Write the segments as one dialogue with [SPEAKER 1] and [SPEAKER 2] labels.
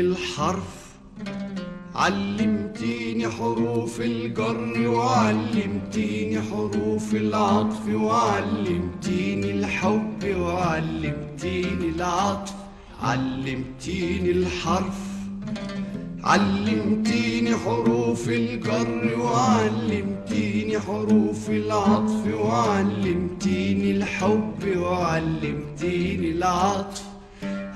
[SPEAKER 1] الحرف علمتيني حروف الجر وعلمتيني حروف العطف وعلمتيني الحب وعلمتيني العطف علمتيني الحرف علمتيني حروف الجر وعلمتيني حروف العطف وعلمتيني الحب وعلمتيني العطف.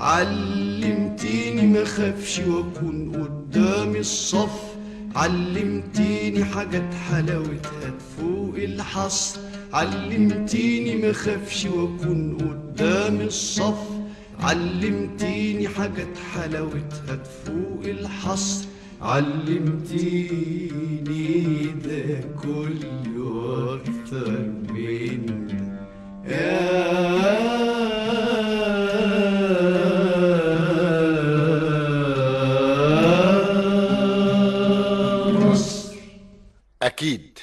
[SPEAKER 1] علمتيني ما خافش وأكون قدام الصف. علمتيني حاجات حلاوتها تفوق الحصر. علمتيني ما خافش وأكون قدام الصف. علمتيني حاجات حلاوتها تفوق الحصر. علمتيني ده كله وأكتر من
[SPEAKER 2] أكيد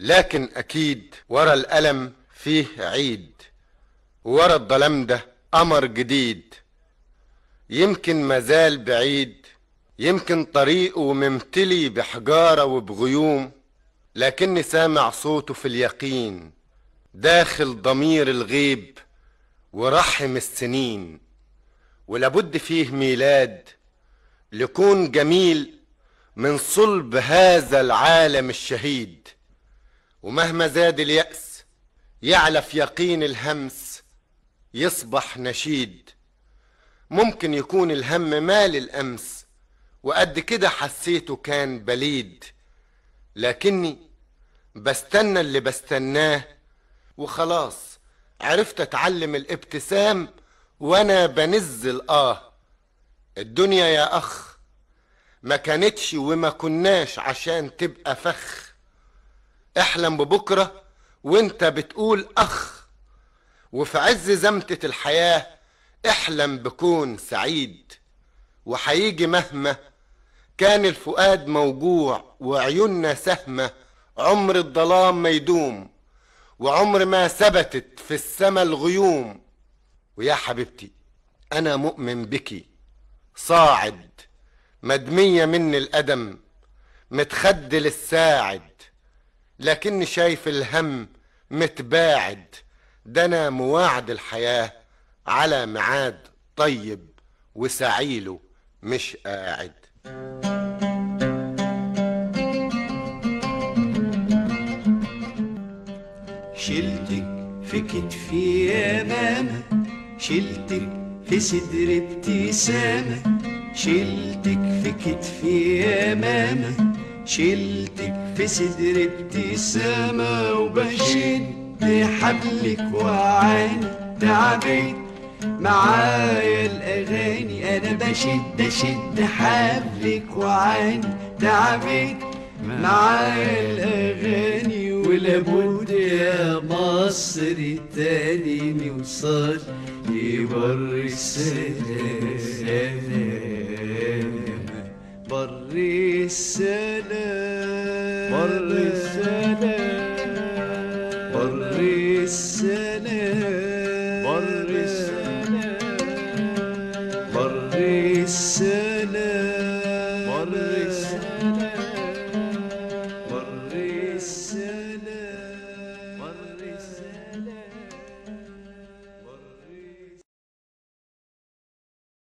[SPEAKER 2] لكن أكيد ورا الألم فيه عيد ورا الظلام ده قمر جديد. يمكن مازال بعيد يمكن طريقه ممتلي بحجارة وبغيوم لكني سامع صوته في اليقين داخل ضمير الغيب ورحم السنين. ولابد فيه ميلاد لكون جميل من صلب هذا العالم الشهيد. ومهما زاد اليأس يعلف يقين الهمس يصبح نشيد. ممكن يكون الهم مال الأمس وقد كده حسيته كان بليد. لكني بستنى اللي بستناه وخلاص عرفت أتعلم الابتسام وأنا بنزل آه الدنيا يا أخ ما كانتش وما كناش عشان تبقى فخ. احلم ببكرة وانت بتقول أخ. وفي عز زمتة الحياة احلم بكون سعيد. وحيجي مهما كان الفؤاد موجوع وعيوننا سهمة عمر الظلام ما يدوم وعمر ما ثبتت في السما الغيوم. ويا حبيبتي أنا مؤمن بكي صاعد مدمية مني القدم متخدل الساعد لكني شايف الهم متباعد. ده أنا مواعد الحياة على ميعاد طيب وسعيله مش قاعد.
[SPEAKER 1] شلتك في كتفي يا ماما شلتك في صدر ابتسامة. شلتك في كتفي يا ماما شلتك في صدر ابتسامة وبشد حبلك وعاني تعبت معايا الأغاني أنا بشد أشد حبلك وعاني تعبت معايا الأغاني ولابد يا مصر تاني نوصل لبر السلام. السلام. بر السلام. بر السلام. بر السلام. بر السلام. بر السلام. بر السلام. بر السلام.